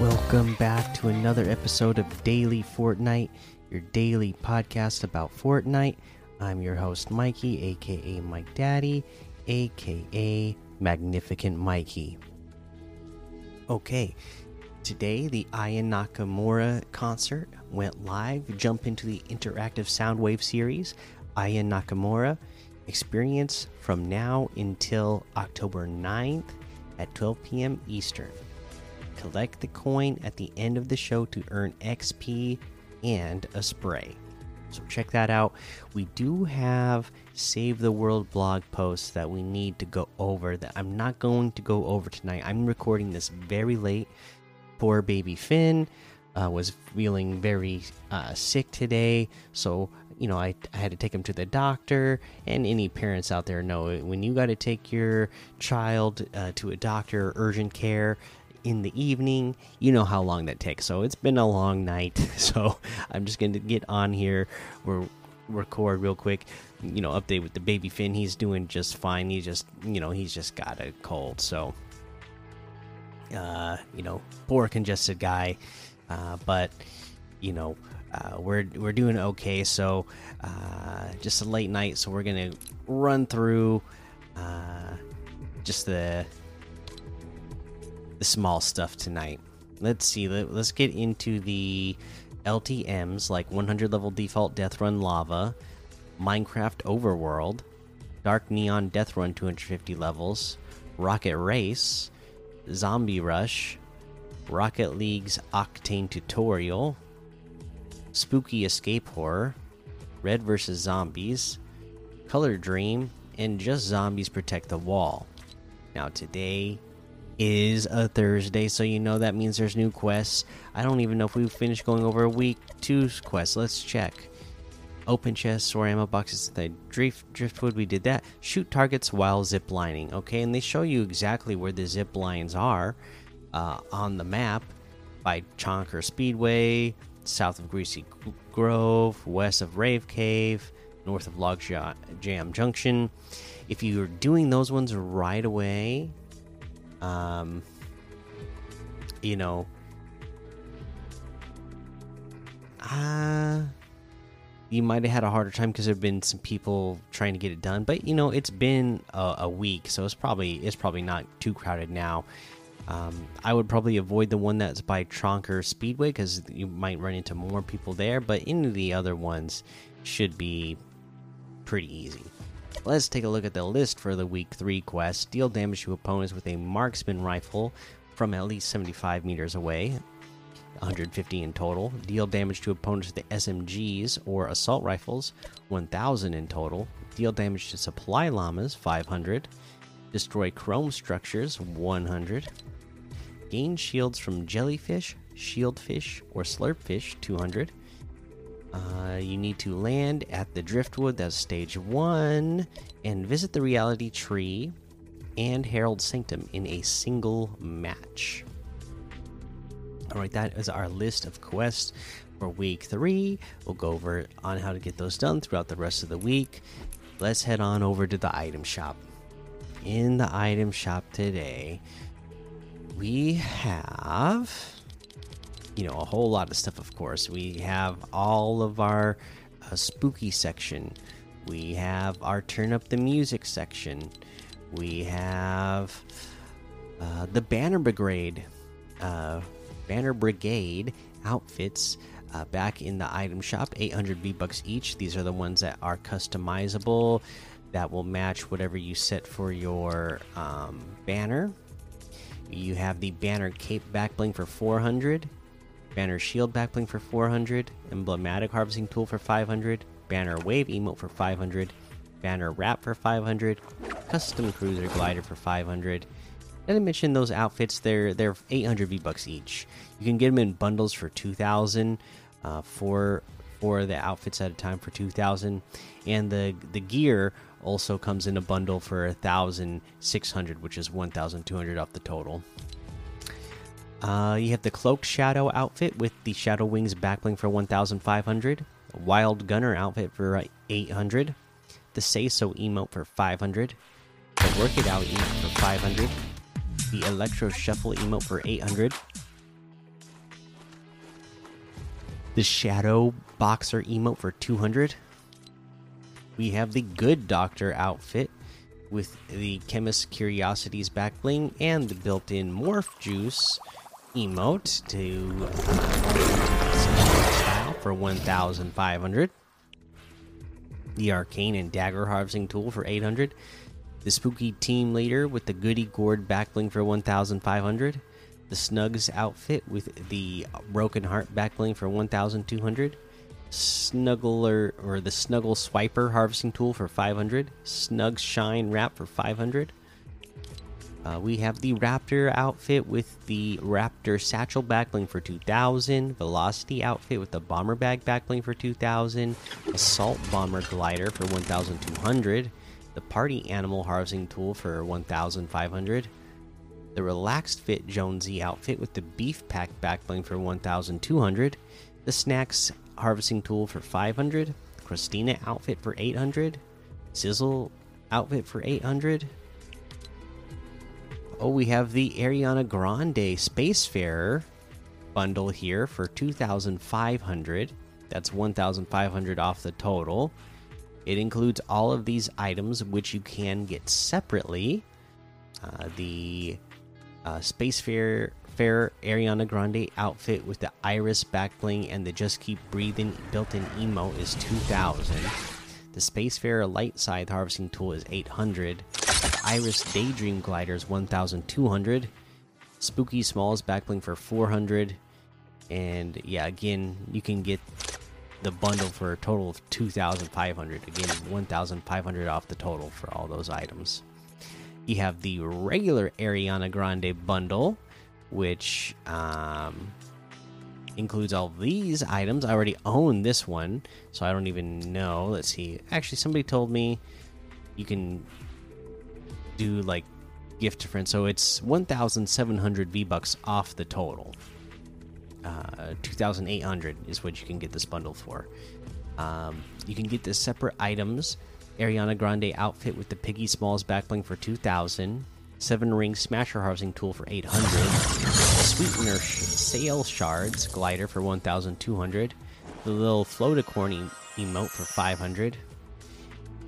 Welcome back to another episode of Daily Fortnite, your daily podcast about Fortnite. I'm your host, Mikey, aka Mike Daddy, aka Magnificent Mikey. Okay, today the Aya Nakamura concert went live. Jump into the interactive Soundwave series, Aya Nakamura. Experience from now until October 9th at 12 p.m. Eastern. Collect the coin at the end of the show to earn XP and a spray. So check that out. We do have Save the World blog posts that we need to go over that I'm not going to go over tonight. I'm recording this very late. Poor baby Finn uh, was feeling very uh, sick today, so you know I, I had to take him to the doctor. And any parents out there know when you got to take your child uh, to a doctor, urgent care in the evening. You know how long that takes. So it's been a long night. So I'm just going to get on here. We're record real quick. You know, update with the baby Finn. He's doing just fine. He just, you know, he's just got a cold. So, uh, you know, poor congested guy. Uh, but you know, uh, we're we're doing okay. So, uh, just a late night. So we're gonna run through, uh, just the the small stuff tonight. Let's see. Let, us get into the LTMs like 100 level default Death Run Lava, Minecraft Overworld, Dark Neon Death Run 250 levels, Rocket Race, Zombie Rush, Rocket League's Octane Tutorial, Spooky Escape Horror, Red vs. Zombies, Color Dream, and Just Zombies Protect the Wall. Now, today is a Thursday, so you know that means there's new quests. I don't even know if we finished going over a week two quests. Let's check. Open chests or ammo boxes. The drift driftwood, we did that. Shoot targets while zip lining. Okay, and they show you exactly where the zip lines are uh, on the map by Chonker Speedway, south of Greasy Grove, west of Rave Cave, north of Log Jam Junction. If you're doing those ones right away, um, you know, uh, you might have had a harder time because there've been some people trying to get it done. But you know, it's been a, a week, so it's probably it's probably not too crowded now. Um, I would probably avoid the one that's by Chonker Speedway because you might run into more people there. But any of the other ones should be pretty easy. Let's take a look at the list for the week 3 quest. Deal damage to opponents with a marksman rifle from at least 75 meters away, 150 in total. Deal damage to opponents with the SMGs or assault rifles, 1000 in total. Deal damage to supply llamas, 500. Destroy chrome structures, 100. Gain shields from jellyfish, shieldfish, or slurpfish, 200 uh, you need to land at the driftwood, that's stage one, and visit the reality tree and Herald Sanctum in a single match. All right, that is our list of quests for week three. We'll go over on how to get those done throughout the rest of the week. Let's head on over to the item shop. In the item shop today, we have you know a whole lot of stuff of course. We have all of our uh, spooky section. We have our turn up the music section. We have uh, the banner brigade uh, banner brigade outfits uh, back in the item shop. 800 v bucks each. These are the ones that are customizable that will match whatever you set for your um, banner. You have the banner cape back bling for 400 Banner Shield Backbling for 400, Emblematic Harvesting Tool for 500, Banner Wave Emote for 500, Banner Wrap for 500, Custom Cruiser Glider for 500. Did I mention those outfits? They're they're 800 V bucks each. You can get them in bundles for 2,000, uh, for for the outfits at a time for 2,000, and the the gear also comes in a bundle for 1,600, which is 1,200 off the total. Uh, you have the Cloak Shadow outfit with the Shadow Wings backbling for 1,500. Wild Gunner outfit for 800. The Say So emote for 500. The Work It Out emote for 500. The Electro Shuffle emote for 800. the Shadow Boxer emote for 200. We have the Good Doctor outfit with the Chemist Curiosities backbling and the built in Morph Juice emote to for 1,500. The Arcane and Dagger Harvesting Tool for 800. The Spooky Team Leader with the Goody Gourd back bling for 1,500 the Snugs outfit with the Broken Heart backbling for 1,200. Snuggler or the Snuggle Swiper harvesting tool for 500. Snug Shine wrap for 500. Uh, we have the Raptor outfit with the Raptor Satchel backbling for 2000, Velocity outfit with the Bomber Bag backbling for 2000, Assault Bomber Glider for 1200, the Party Animal Harvesting Tool for 1500, the Relaxed Fit Jonesy outfit with the Beef Pack backbling for 1200, the Snacks Harvesting Tool for 500, Christina outfit for 800, Sizzle outfit for 800. Oh, we have the Ariana Grande Spacefarer bundle here for 2500. That's 1500 off the total. It includes all of these items, which you can get separately. Uh, the uh, Spacefarer Ariana Grande outfit with the Iris backbling and the Just Keep Breathing built-in emo is 2000. The Spacefarer Light Scythe harvesting tool is 800. Iris Daydream Gliders 1200. Spooky Smalls backbling for 400. And yeah, again, you can get the bundle for a total of 2500. Again, 1500 off the total for all those items. You have the regular Ariana Grande bundle, which um, includes all these items. I already own this one, so I don't even know. Let's see. Actually, somebody told me you can do like gift to friends, so it's 1,700 V bucks off the total. Uh, 2,800 is what you can get this bundle for. Um, you can get the separate items Ariana Grande outfit with the Piggy Smalls backbling for 2000. Seven ring smasher harvesting tool for 800. Sweetener sh sail shards glider for 1200. The little floaticorn emote for 500.